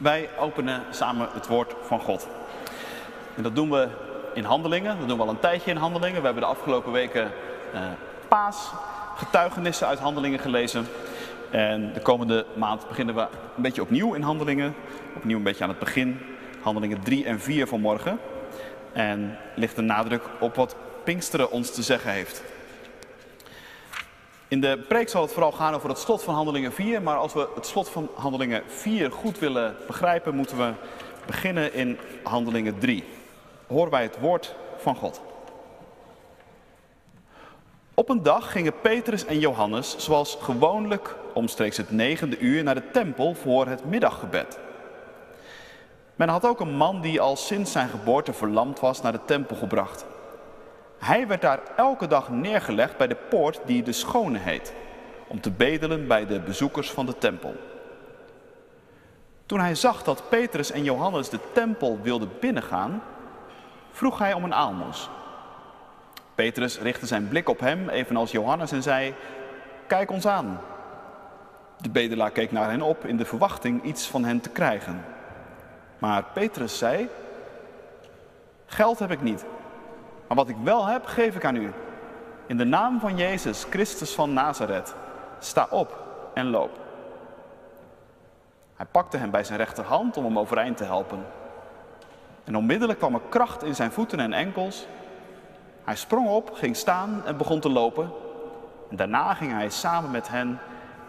Wij openen samen het woord van God. En dat doen we in handelingen. Dat doen we al een tijdje in handelingen. We hebben de afgelopen weken uh, paas, getuigenissen uit handelingen gelezen. En de komende maand beginnen we een beetje opnieuw in handelingen. Opnieuw een beetje aan het begin. Handelingen 3 en 4 van morgen. En ligt de nadruk op wat Pinksteren ons te zeggen heeft. In de preek zal het vooral gaan over het slot van Handelingen 4. Maar als we het slot van Handelingen 4 goed willen begrijpen, moeten we beginnen in Handelingen 3. Horen wij het woord van God. Op een dag gingen Petrus en Johannes, zoals gewoonlijk omstreeks het negende uur, naar de tempel voor het middaggebed. Men had ook een man die al sinds zijn geboorte verlamd was naar de tempel gebracht. Hij werd daar elke dag neergelegd bij de poort die de Schone heet, om te bedelen bij de bezoekers van de tempel. Toen hij zag dat Petrus en Johannes de tempel wilden binnengaan, vroeg hij om een aalmoes. Petrus richtte zijn blik op hem, evenals Johannes, en zei: Kijk ons aan. De bedelaar keek naar hen op in de verwachting iets van hen te krijgen. Maar Petrus zei: Geld heb ik niet maar wat ik wel heb, geef ik aan u. In de naam van Jezus Christus van Nazareth, sta op en loop. Hij pakte hem bij zijn rechterhand om hem overeind te helpen. En onmiddellijk kwam er kracht in zijn voeten en enkels. Hij sprong op, ging staan en begon te lopen. En daarna ging hij samen met hen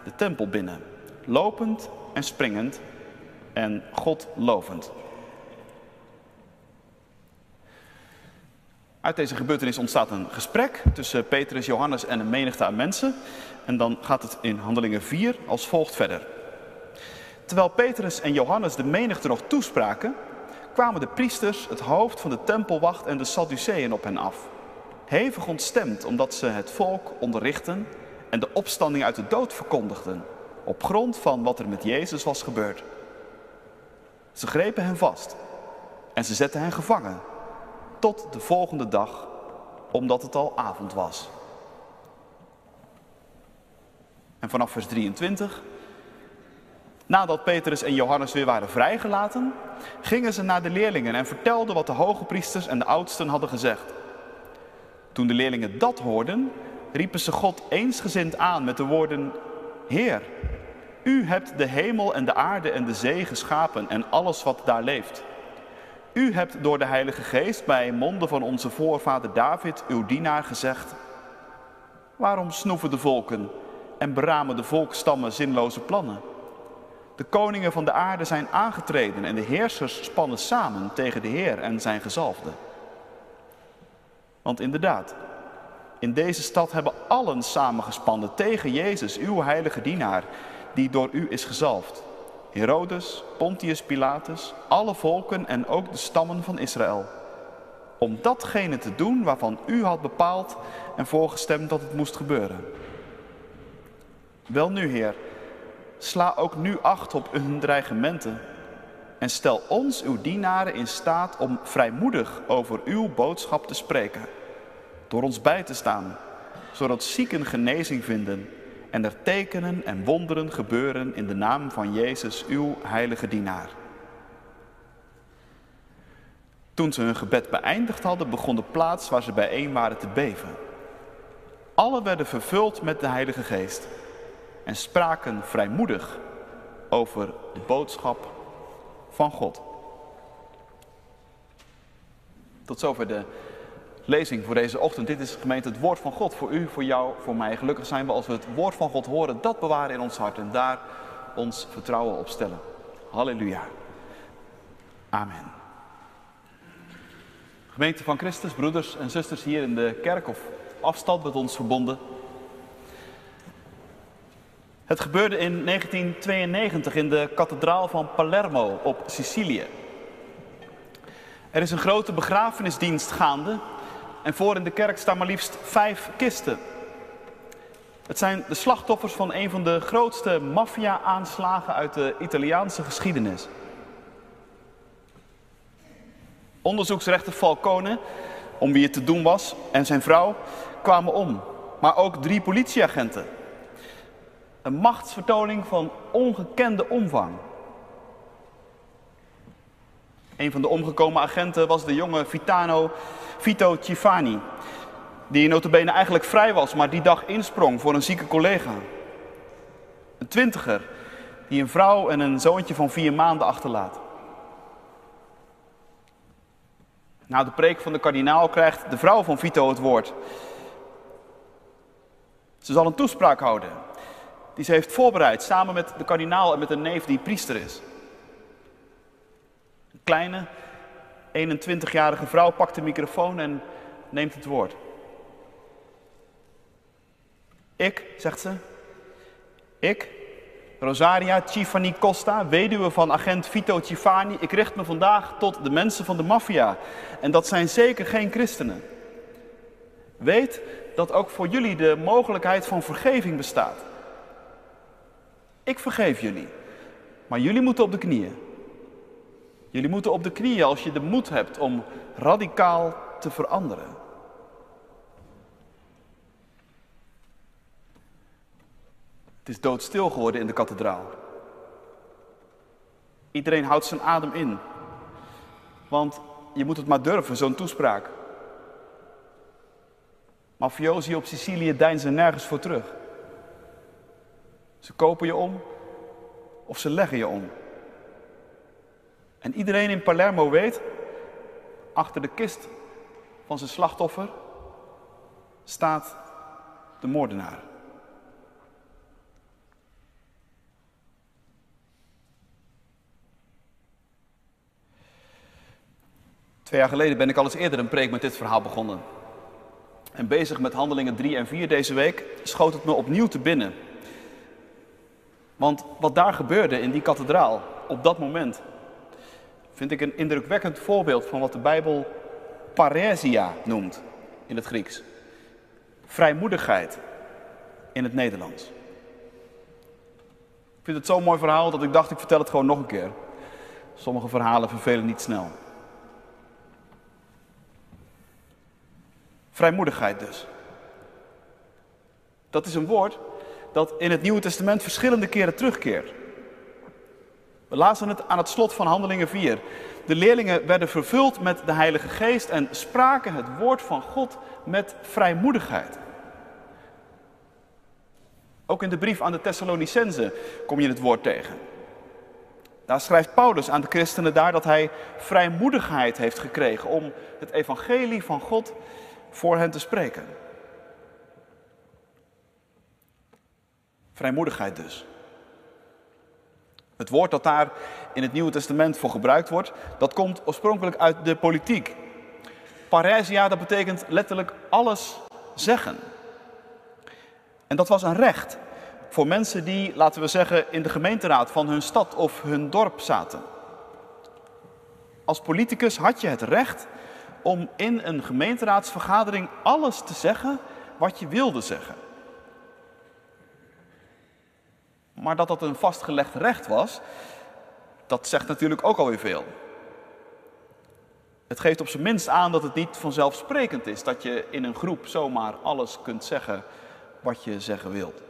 de tempel binnen, lopend en springend en God lovend. Uit deze gebeurtenis ontstaat een gesprek tussen Petrus, Johannes en een menigte aan mensen. En dan gaat het in Handelingen 4 als volgt verder. Terwijl Petrus en Johannes de menigte nog toespraken, kwamen de priesters, het hoofd van de tempelwacht en de Sadduceeën op hen af. Hevig ontstemd omdat ze het volk onderrichten en de opstanding uit de dood verkondigden, op grond van wat er met Jezus was gebeurd. Ze grepen hem vast en ze zetten hen gevangen tot de volgende dag, omdat het al avond was. En vanaf vers 23. Nadat Petrus en Johannes weer waren vrijgelaten, gingen ze naar de leerlingen en vertelden wat de hoge priesters en de oudsten hadden gezegd. Toen de leerlingen dat hoorden, riepen ze God eensgezind aan met de woorden: Heer, u hebt de hemel en de aarde en de zee geschapen en alles wat daar leeft. U hebt door de Heilige Geest bij monden van onze voorvader David, uw dienaar, gezegd: Waarom snoeven de volken en beramen de volkstammen zinloze plannen? De koningen van de aarde zijn aangetreden en de heersers spannen samen tegen de Heer en zijn gezalfde. Want inderdaad, in deze stad hebben allen samengespannen tegen Jezus, uw heilige dienaar, die door u is gezalfd. Herodes, Pontius Pilatus, alle volken en ook de stammen van Israël. Om datgene te doen waarvan u had bepaald en voorgestemd dat het moest gebeuren. Wel nu, Heer, sla ook nu acht op hun dreigementen en stel ons, uw dienaren, in staat om vrijmoedig over uw boodschap te spreken, door ons bij te staan, zodat zieken genezing vinden en er tekenen en wonderen gebeuren in de naam van Jezus, uw heilige dienaar. Toen ze hun gebed beëindigd hadden, begon de plaats waar ze bijeen waren te beven. Alle werden vervuld met de Heilige Geest en spraken vrijmoedig over de boodschap van God. Tot zover de lezing voor deze ochtend. Dit is gemeente het woord van God voor u, voor jou, voor mij. Gelukkig zijn we als we het woord van God horen, dat bewaren in ons hart en daar ons vertrouwen op stellen. Halleluja. Amen. Gemeente van Christus, broeders en zusters hier in de kerk of afstand met ons verbonden. Het gebeurde in 1992 in de kathedraal van Palermo op Sicilië. Er is een grote begrafenisdienst gaande en voor in de kerk staan maar liefst vijf kisten. Het zijn de slachtoffers van een van de grootste maffia-aanslagen uit de Italiaanse geschiedenis. Onderzoeksrechter Falcone, om wie het te doen was, en zijn vrouw kwamen om. Maar ook drie politieagenten. Een machtsvertoning van ongekende omvang. Een van de omgekomen agenten was de jonge Vitano, Vito Cifani. Die notabene eigenlijk vrij was, maar die dag insprong voor een zieke collega. Een twintiger die een vrouw en een zoontje van vier maanden achterlaat. Na de preek van de kardinaal krijgt de vrouw van Vito het woord. Ze zal een toespraak houden die ze heeft voorbereid samen met de kardinaal en met een neef die priester is. Kleine, 21-jarige vrouw pakt de microfoon en neemt het woord. Ik, zegt ze, ik, Rosaria Cifani Costa, weduwe van agent Vito Cifani, ik richt me vandaag tot de mensen van de maffia. En dat zijn zeker geen christenen. Weet dat ook voor jullie de mogelijkheid van vergeving bestaat. Ik vergeef jullie, maar jullie moeten op de knieën. Jullie moeten op de knieën als je de moed hebt om radicaal te veranderen. Het is doodstil geworden in de kathedraal. Iedereen houdt zijn adem in. Want je moet het maar durven, zo'n toespraak. Mafiosi op Sicilië deinzen nergens voor terug. Ze kopen je om of ze leggen je om. En iedereen in Palermo weet, achter de kist van zijn slachtoffer staat de moordenaar. Twee jaar geleden ben ik al eens eerder een preek met dit verhaal begonnen. En bezig met handelingen 3 en 4 deze week schoot het me opnieuw te binnen. Want wat daar gebeurde in die kathedraal op dat moment, vind ik een indrukwekkend voorbeeld van wat de Bijbel paresia noemt in het Grieks. Vrijmoedigheid in het Nederlands. Ik vind het zo'n mooi verhaal dat ik dacht ik vertel het gewoon nog een keer. Sommige verhalen vervelen niet snel. Vrijmoedigheid dus. Dat is een woord dat in het Nieuwe Testament verschillende keren terugkeert. We lazen het aan het slot van Handelingen 4. De leerlingen werden vervuld met de Heilige Geest en spraken het woord van God met vrijmoedigheid. Ook in de brief aan de Thessalonicenzen kom je het woord tegen. Daar schrijft Paulus aan de christenen daar dat hij vrijmoedigheid heeft gekregen om het evangelie van God voor hen te spreken. Vrijmoedigheid dus. Het woord dat daar in het Nieuwe Testament voor gebruikt wordt, dat komt oorspronkelijk uit de politiek. Paresia, dat betekent letterlijk alles zeggen. En dat was een recht voor mensen die, laten we zeggen, in de gemeenteraad van hun stad of hun dorp zaten. Als politicus had je het recht om in een gemeenteraadsvergadering alles te zeggen wat je wilde zeggen. Maar dat dat een vastgelegd recht was, dat zegt natuurlijk ook alweer veel. Het geeft op zijn minst aan dat het niet vanzelfsprekend is dat je in een groep zomaar alles kunt zeggen wat je zeggen wilt.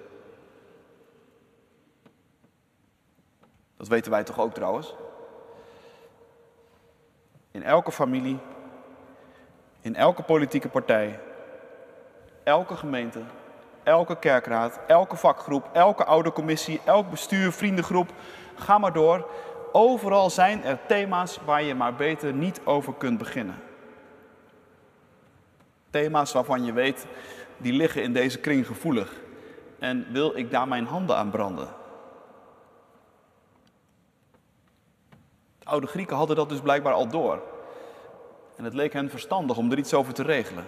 Dat weten wij toch ook trouwens? In elke familie, in elke politieke partij, elke gemeente, elke kerkraad, elke vakgroep, elke oude commissie, elk bestuur, vriendengroep, ga maar door. Overal zijn er thema's waar je maar beter niet over kunt beginnen. Thema's waarvan je weet, die liggen in deze kring gevoelig. En wil ik daar mijn handen aan branden? De oude Grieken hadden dat dus blijkbaar al door. En het leek hen verstandig om er iets over te regelen.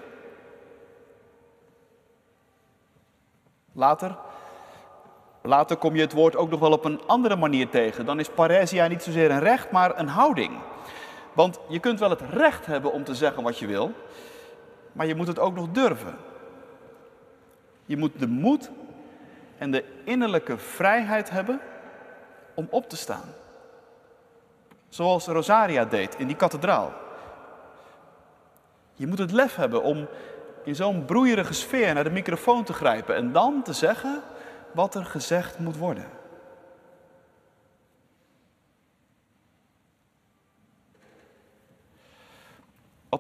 Later, later kom je het woord ook nog wel op een andere manier tegen. Dan is paresia niet zozeer een recht, maar een houding. Want je kunt wel het recht hebben om te zeggen wat je wil, maar je moet het ook nog durven. Je moet de moed en de innerlijke vrijheid hebben om op te staan. Zoals Rosaria deed in die kathedraal. Je moet het lef hebben om in zo'n broeierige sfeer naar de microfoon te grijpen en dan te zeggen wat er gezegd moet worden.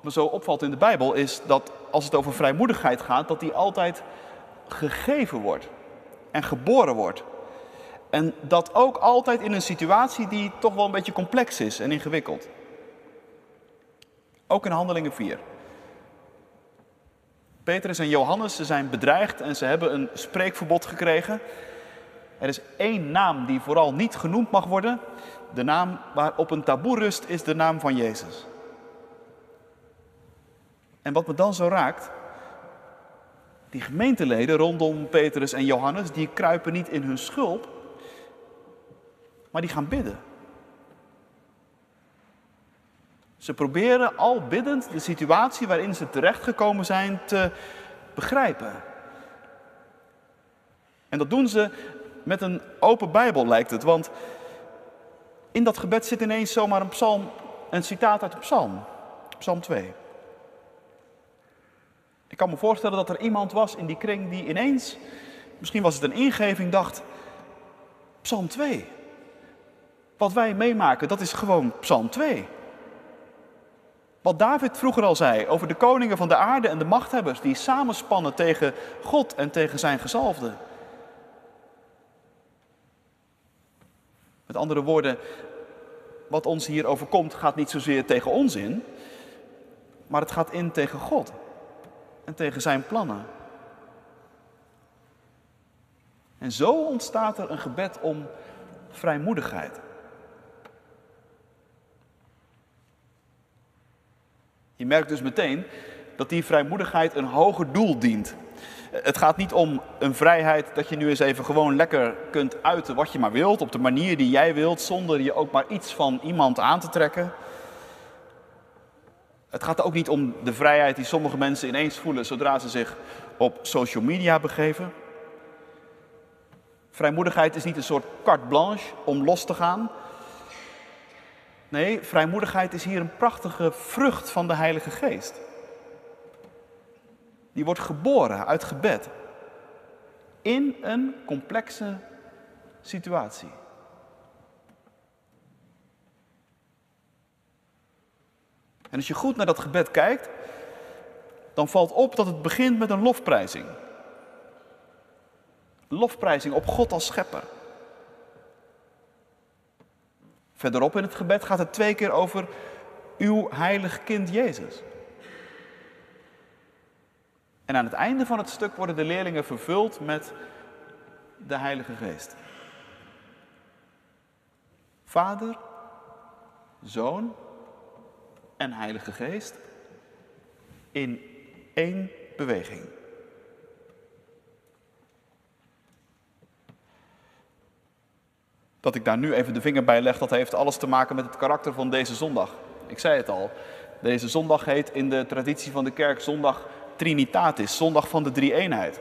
me zo opvalt in de Bijbel is dat als het over vrijmoedigheid gaat, dat die altijd gegeven wordt en geboren wordt. En dat ook altijd in een situatie die toch wel een beetje complex is en ingewikkeld. Ook in Handelingen 4. Petrus en Johannes ze zijn bedreigd en ze hebben een spreekverbod gekregen. Er is één naam die vooral niet genoemd mag worden. De naam waarop een taboe rust is de naam van Jezus. En wat me dan zo raakt, die gemeenteleden rondom Petrus en Johannes, die kruipen niet in hun schulp, maar die gaan bidden. Ze proberen al biddend de situatie waarin ze terechtgekomen zijn te begrijpen. En dat doen ze met een open Bijbel, lijkt het. Want in dat gebed zit ineens zomaar een psalm, een citaat uit de psalm. Psalm 2. Ik kan me voorstellen dat er iemand was in die kring die ineens, misschien was het een ingeving, dacht: Psalm 2. Wat wij meemaken, dat is gewoon Psalm 2. Wat David vroeger al zei over de koningen van de aarde en de machthebbers die samenspannen tegen God en tegen zijn gezalfde. Met andere woorden, wat ons hier overkomt gaat niet zozeer tegen ons in, maar het gaat in tegen God en tegen zijn plannen. En zo ontstaat er een gebed om vrijmoedigheid. Je merkt dus meteen dat die vrijmoedigheid een hoger doel dient. Het gaat niet om een vrijheid dat je nu eens even gewoon lekker kunt uiten wat je maar wilt, op de manier die jij wilt, zonder je ook maar iets van iemand aan te trekken. Het gaat ook niet om de vrijheid die sommige mensen ineens voelen zodra ze zich op social media begeven. Vrijmoedigheid is niet een soort carte blanche om los te gaan. Nee, vrijmoedigheid is hier een prachtige vrucht van de Heilige Geest. Die wordt geboren uit gebed. In een complexe situatie. En als je goed naar dat gebed kijkt, dan valt op dat het begint met een lofprijzing. Lofprijzing op God als schepper. Verderop in het gebed gaat het twee keer over uw heilig kind Jezus. En aan het einde van het stuk worden de leerlingen vervuld met de Heilige Geest. Vader, Zoon en Heilige Geest in één beweging. Dat ik daar nu even de vinger bij leg, dat heeft alles te maken met het karakter van deze zondag. Ik zei het al, deze zondag heet in de traditie van de kerk zondag Trinitatis, zondag van de drie-eenheid.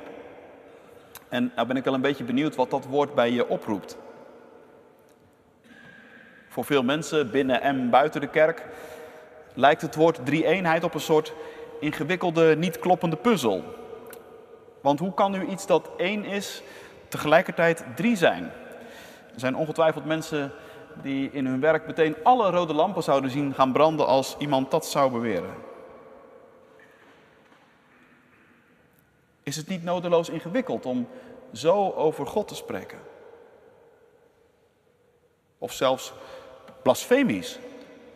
En nou ben ik wel een beetje benieuwd wat dat woord bij je oproept. Voor veel mensen binnen en buiten de kerk lijkt het woord drie-eenheid op een soort ingewikkelde, niet kloppende puzzel. Want hoe kan nu iets dat één is tegelijkertijd drie zijn? Er zijn ongetwijfeld mensen die in hun werk meteen alle rode lampen zouden zien gaan branden als iemand dat zou beweren. Is het niet nodeloos ingewikkeld om zo over God te spreken? Of zelfs blasfemisch,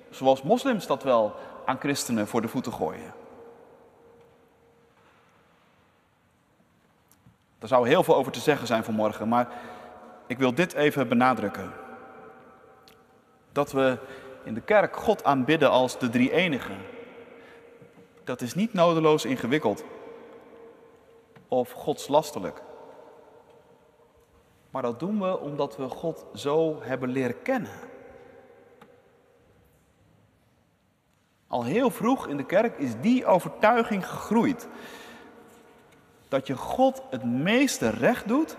zoals moslims dat wel aan christenen voor de voeten gooien. Er zou heel veel over te zeggen zijn vanmorgen, maar ik wil dit even benadrukken. Dat we in de kerk God aanbidden als de drie enige. Dat is niet nodeloos ingewikkeld of godslastelijk. Maar dat doen we omdat we God zo hebben leren kennen. Al heel vroeg in de kerk is die overtuiging gegroeid. Dat je God het meeste recht doet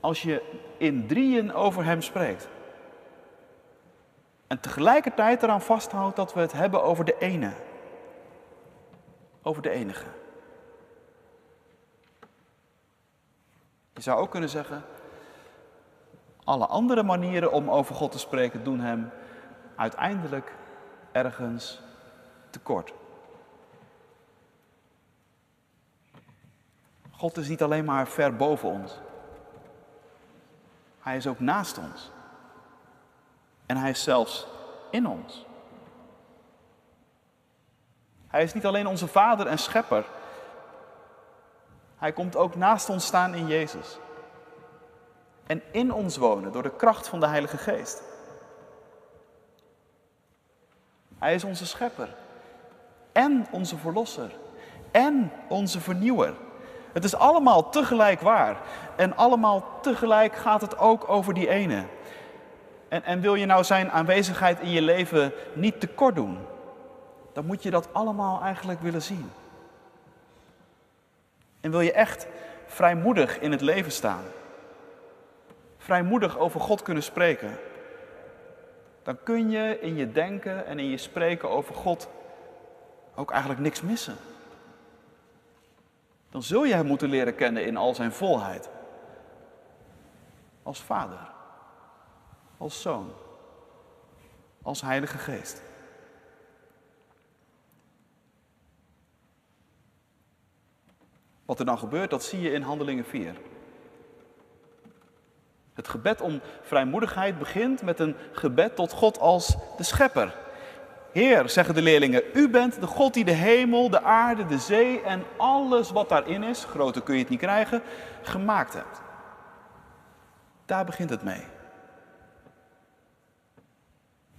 als je in drieën over Hem spreekt. En tegelijkertijd eraan vasthoudt dat we het hebben over de ene. Over de enige. Je zou ook kunnen zeggen, alle andere manieren om over God te spreken doen Hem uiteindelijk ergens tekort. God is niet alleen maar ver boven ons. Hij is ook naast ons. En hij is zelfs in ons. Hij is niet alleen onze vader en schepper. Hij komt ook naast ons staan in Jezus. En in ons wonen door de kracht van de Heilige Geest. Hij is onze schepper. En onze verlosser. En onze vernieuwer. Het is allemaal tegelijk waar. En allemaal tegelijk gaat het ook over die ene. En, en wil je nou zijn aanwezigheid in je leven niet tekort doen, dan moet je dat allemaal eigenlijk willen zien. En wil je echt vrijmoedig in het leven staan, vrijmoedig over God kunnen spreken, dan kun je in je denken en in je spreken over God ook eigenlijk niks missen. Dan zul je Hem moeten leren kennen in al zijn volheid. Als Vader, als Zoon, als Heilige Geest. Wat er dan gebeurt, dat zie je in Handelingen 4. Het gebed om vrijmoedigheid begint met een gebed tot God als de schepper. Heer, zeggen de leerlingen, u bent de God die de hemel, de aarde, de zee en alles wat daarin is, groter kun je het niet krijgen, gemaakt hebt. Daar begint het mee.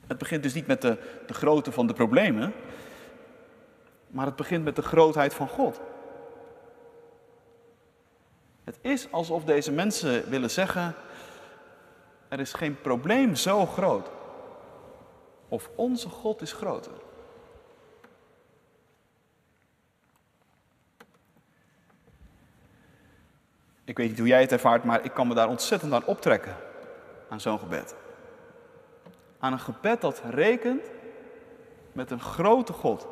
Het begint dus niet met de, de grootte van de problemen, maar het begint met de grootheid van God. Het is alsof deze mensen willen zeggen, er is geen probleem zo groot. Of onze God is groter. Ik weet niet hoe jij het ervaart, maar ik kan me daar ontzettend aan optrekken. Aan zo'n gebed. Aan een gebed dat rekent met een grote God.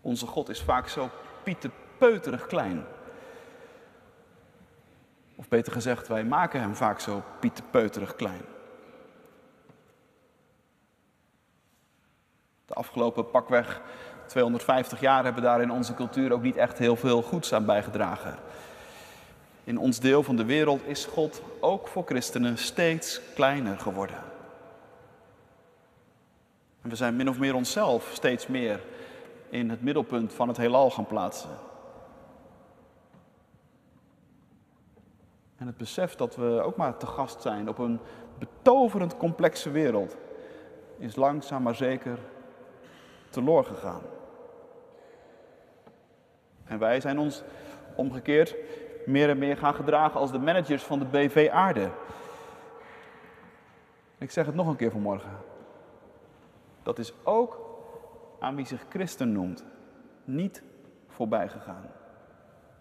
Onze God is vaak zo pietepeuterig klein. Of beter gezegd, wij maken hem vaak zo pietepeuterig klein. Afgelopen pakweg 250 jaar hebben daar in onze cultuur ook niet echt heel veel goeds aan bijgedragen. In ons deel van de wereld is God ook voor christenen steeds kleiner geworden. En we zijn min of meer onszelf steeds meer in het middelpunt van het heelal gaan plaatsen. En het besef dat we ook maar te gast zijn op een betoverend complexe wereld is langzaam maar zeker teloor gegaan. En wij zijn ons omgekeerd meer en meer gaan gedragen als de managers van de BV Aarde. Ik zeg het nog een keer vanmorgen. Dat is ook aan wie zich christen noemt, niet voorbij gegaan.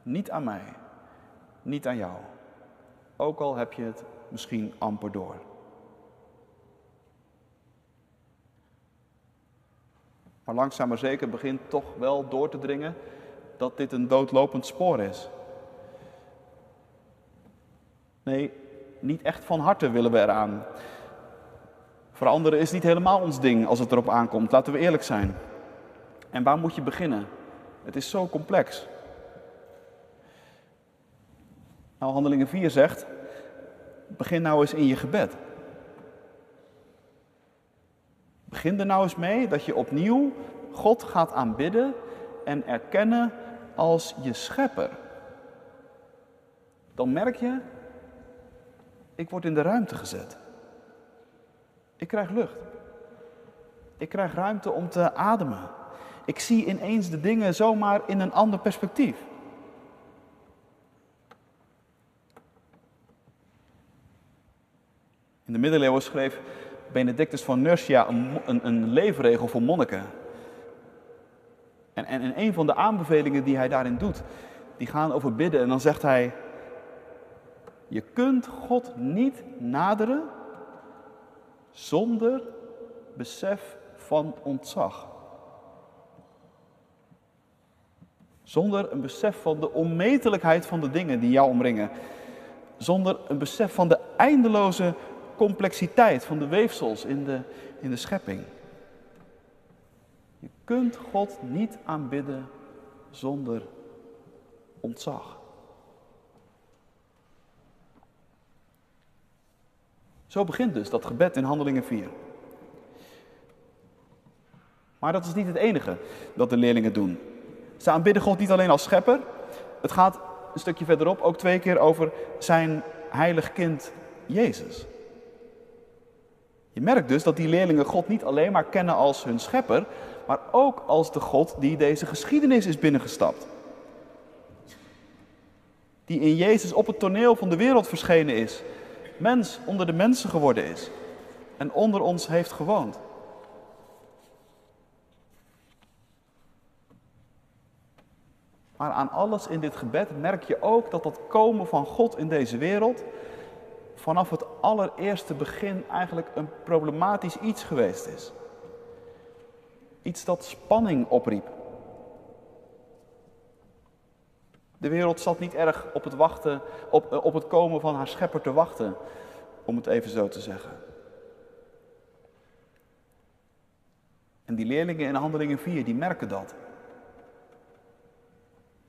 Niet aan mij, niet aan jou. Ook al heb je het misschien amper door. Maar langzaam maar zeker begint toch wel door te dringen dat dit een doodlopend spoor is. Nee, niet echt van harte willen we eraan. Veranderen is niet helemaal ons ding als het erop aankomt, laten we eerlijk zijn. En waar moet je beginnen? Het is zo complex. Nou, Handelingen 4 zegt, begin nou eens in je gebed. Begin er nou eens mee dat je opnieuw God gaat aanbidden en erkennen als je schepper. Dan merk je, ik word in de ruimte gezet. Ik krijg lucht. Ik krijg ruimte om te ademen. Ik zie ineens de dingen zomaar in een ander perspectief. In de middeleeuwen schreef Benedictus van Nursia een, een, een leefregel voor monniken. En, en, en een van de aanbevelingen die hij daarin doet, die gaan over bidden. En dan zegt hij, je kunt God niet naderen zonder besef van ontzag. Zonder een besef van de onmetelijkheid van de dingen die jou omringen. Zonder een besef van de eindeloze complexiteit van de weefsels in de, in de schepping. Je kunt God niet aanbidden zonder ontzag. Zo begint dus dat gebed in Handelingen 4. Maar dat is niet het enige dat de leerlingen doen. Ze aanbidden God niet alleen als schepper. Het gaat een stukje verderop ook twee keer over zijn heilig kind Jezus. Je merkt dus dat die leerlingen God niet alleen maar kennen als hun schepper, maar ook als de God die deze geschiedenis is binnengestapt. Die in Jezus op het toneel van de wereld verschenen is, mens onder de mensen geworden is en onder ons heeft gewoond. Maar aan alles in dit gebed merk je ook dat dat komen van God in deze wereld vanaf het allereerste begin eigenlijk een problematisch iets geweest is. Iets dat spanning opriep. De wereld zat niet erg op het, wachten, op, eh, op het komen van haar schepper te wachten, om het even zo te zeggen. En die leerlingen in Handelingen 4, die merken dat.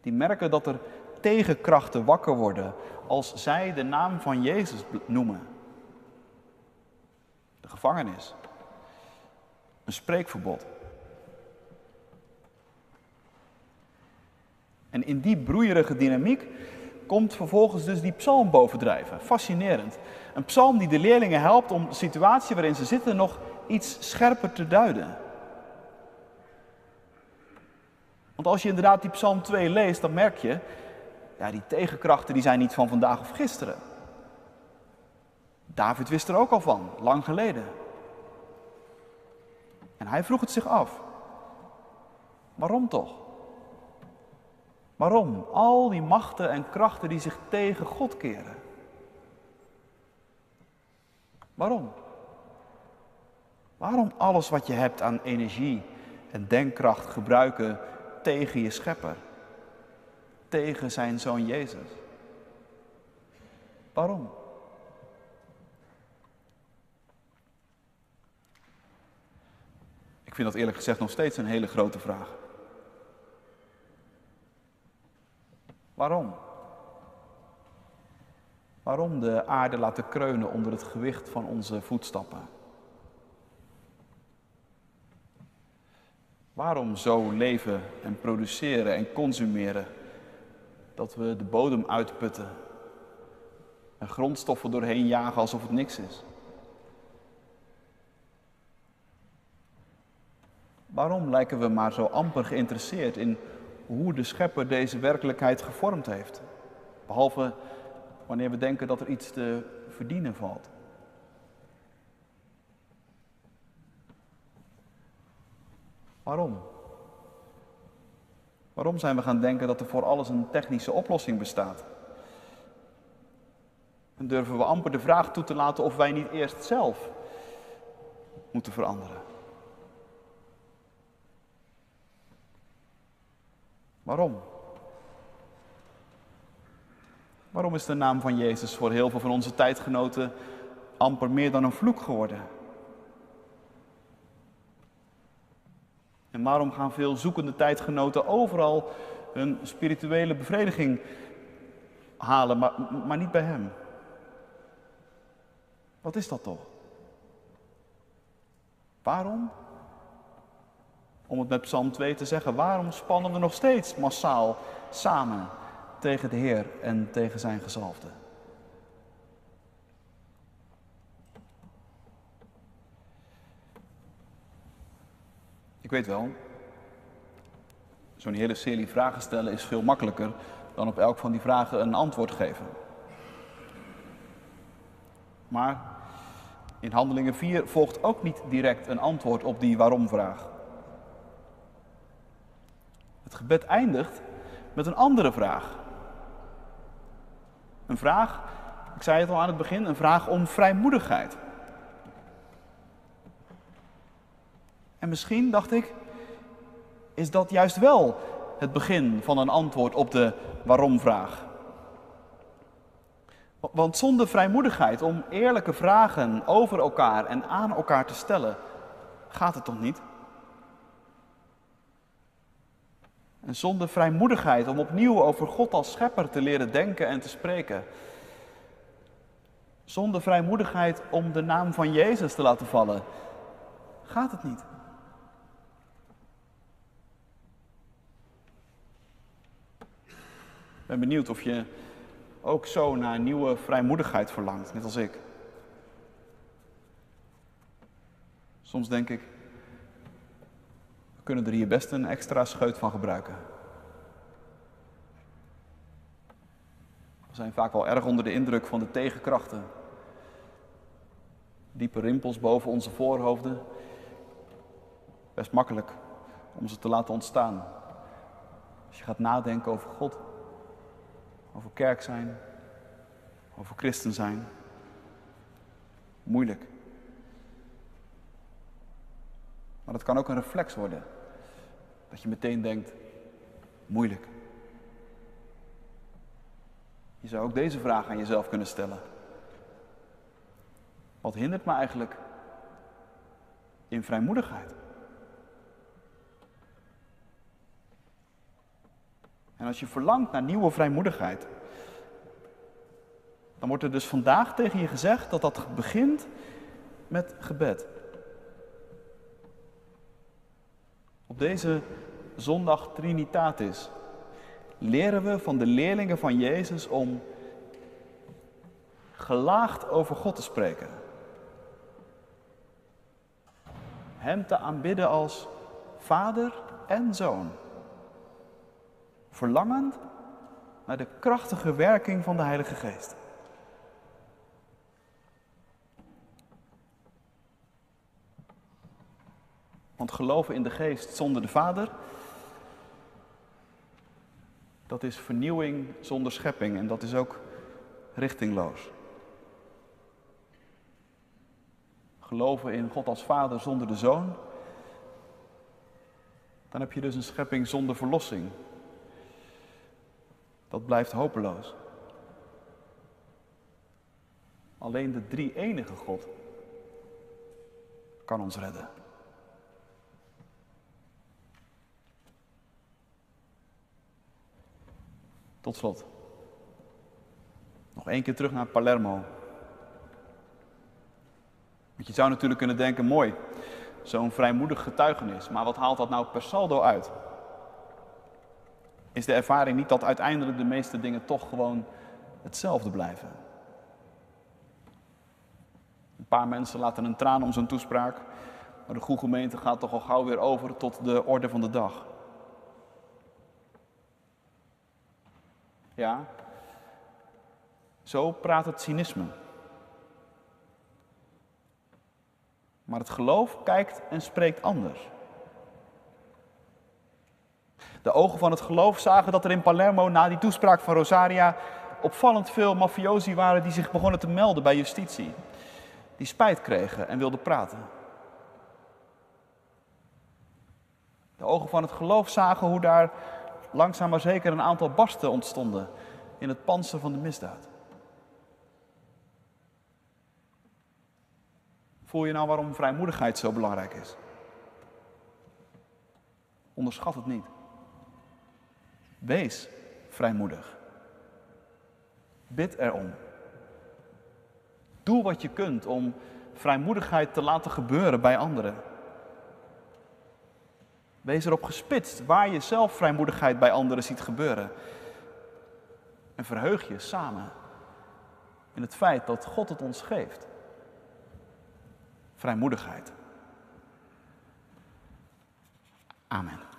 Die merken dat er tegenkrachten wakker worden als zij de naam van Jezus noemen. De gevangenis. Een spreekverbod. En in die broeierige dynamiek komt vervolgens dus die psalm bovendrijven. Fascinerend. Een psalm die de leerlingen helpt om de situatie waarin ze zitten nog iets scherper te duiden. Want als je inderdaad die psalm 2 leest, dan merk je, ja, die tegenkrachten die zijn niet van vandaag of gisteren. David wist er ook al van, lang geleden. En hij vroeg het zich af. Waarom toch? Waarom? Al die machten en krachten die zich tegen God keren. Waarom? Waarom alles wat je hebt aan energie en denkkracht gebruiken tegen je schepper? Tegen zijn zoon Jezus? Waarom? Ik vind dat eerlijk gezegd nog steeds een hele grote vraag. Waarom? Waarom de aarde laten kreunen onder het gewicht van onze voetstappen? Waarom zo leven en produceren en consumeren dat we de bodem uitputten en grondstoffen doorheen jagen alsof het niks is? Waarom lijken we maar zo amper geïnteresseerd in hoe de schepper deze werkelijkheid gevormd heeft. Behalve wanneer we denken dat er iets te verdienen valt. Waarom? Waarom zijn we gaan denken dat er voor alles een technische oplossing bestaat? En durven we amper de vraag toe te laten of wij niet eerst zelf moeten veranderen? Waarom? Waarom is de naam van Jezus voor heel veel van onze tijdgenoten amper meer dan een vloek geworden? En waarom gaan veel zoekende tijdgenoten overal hun spirituele bevrediging halen, maar, maar niet bij Hem? Wat is dat toch? Waarom? Om het met Psalm 2 te zeggen, waarom spannen we nog steeds massaal samen tegen de Heer en tegen zijn gezalfde? Weet wel, zo'n hele serie vragen stellen is veel makkelijker dan op elk van die vragen een antwoord geven. Maar in Handelingen 4 volgt ook niet direct een antwoord op die waarom-vraag. Het gebed eindigt met een andere vraag. Een vraag, ik zei het al aan het begin, een vraag om vrijmoedigheid. En misschien, dacht ik, is dat juist wel het begin van een antwoord op de waarom-vraag. Want zonder vrijmoedigheid om eerlijke vragen over elkaar en aan elkaar te stellen, gaat het toch niet? En zonder vrijmoedigheid om opnieuw over God als schepper te leren denken en te spreken. Zonder vrijmoedigheid om de naam van Jezus te laten vallen, gaat het niet. Ik ben benieuwd of je ook zo naar nieuwe vrijmoedigheid verlangt, net als ik. Soms denk ik, we kunnen er hier best een extra scheut van gebruiken. We zijn vaak al erg onder de indruk van de tegenkrachten. Diepe rimpels boven onze voorhoofden. Best makkelijk om ze te laten ontstaan. Als je gaat nadenken over God, over kerk zijn, over christen zijn. Moeilijk. Maar dat kan ook een reflex worden. Dat je meteen denkt, moeilijk. Je zou ook deze vraag aan jezelf kunnen stellen. Wat hindert me eigenlijk in vrijmoedigheid? En als je verlangt naar nieuwe vrijmoedigheid, dan wordt er dus vandaag tegen je gezegd dat dat begint met gebed. Op deze zondag Trinitatis leren we van de leerlingen van Jezus om gelaagd over God te spreken. Hem te aanbidden als Vader en Zoon. Verlangend naar de krachtige werking van de Heilige Geest. Want geloven in de geest zonder de Vader, dat is vernieuwing zonder schepping en dat is ook richtingloos. Geloven in God als Vader zonder de Zoon, dan heb je dus een schepping zonder verlossing. Dat blijft hopeloos. Alleen de drie enige God kan ons redden. Tot slot. Nog één keer terug naar Palermo. Want je zou natuurlijk kunnen denken, mooi, zo'n vrijmoedig getuigenis. Maar wat haalt dat nou per saldo uit? Is de ervaring niet dat uiteindelijk de meeste dingen toch gewoon hetzelfde blijven? Een paar mensen laten een traan om zo'n toespraak, maar de goede gemeente gaat toch al gauw weer over tot de orde van de dag. Ja, zo praat het cynisme. Maar het geloof kijkt en spreekt anders. De ogen van het geloof zagen dat er in Palermo na die toespraak van Rosaria opvallend veel mafiosi waren die zich begonnen te melden bij justitie. Die spijt kregen en wilden praten. De ogen van het geloof zagen hoe daar langzaam maar zeker een aantal barsten ontstonden in het panzer van de misdaad. Voel je nou waarom vrijmoedigheid zo belangrijk is? Onderschat het niet. Wees vrijmoedig. Bid erom. Doe wat je kunt om vrijmoedigheid te laten gebeuren bij anderen. Wees erop gespitst waar je zelf vrijmoedigheid bij anderen ziet gebeuren. En verheug je samen in het feit dat God het ons geeft. Vrijmoedigheid. Amen.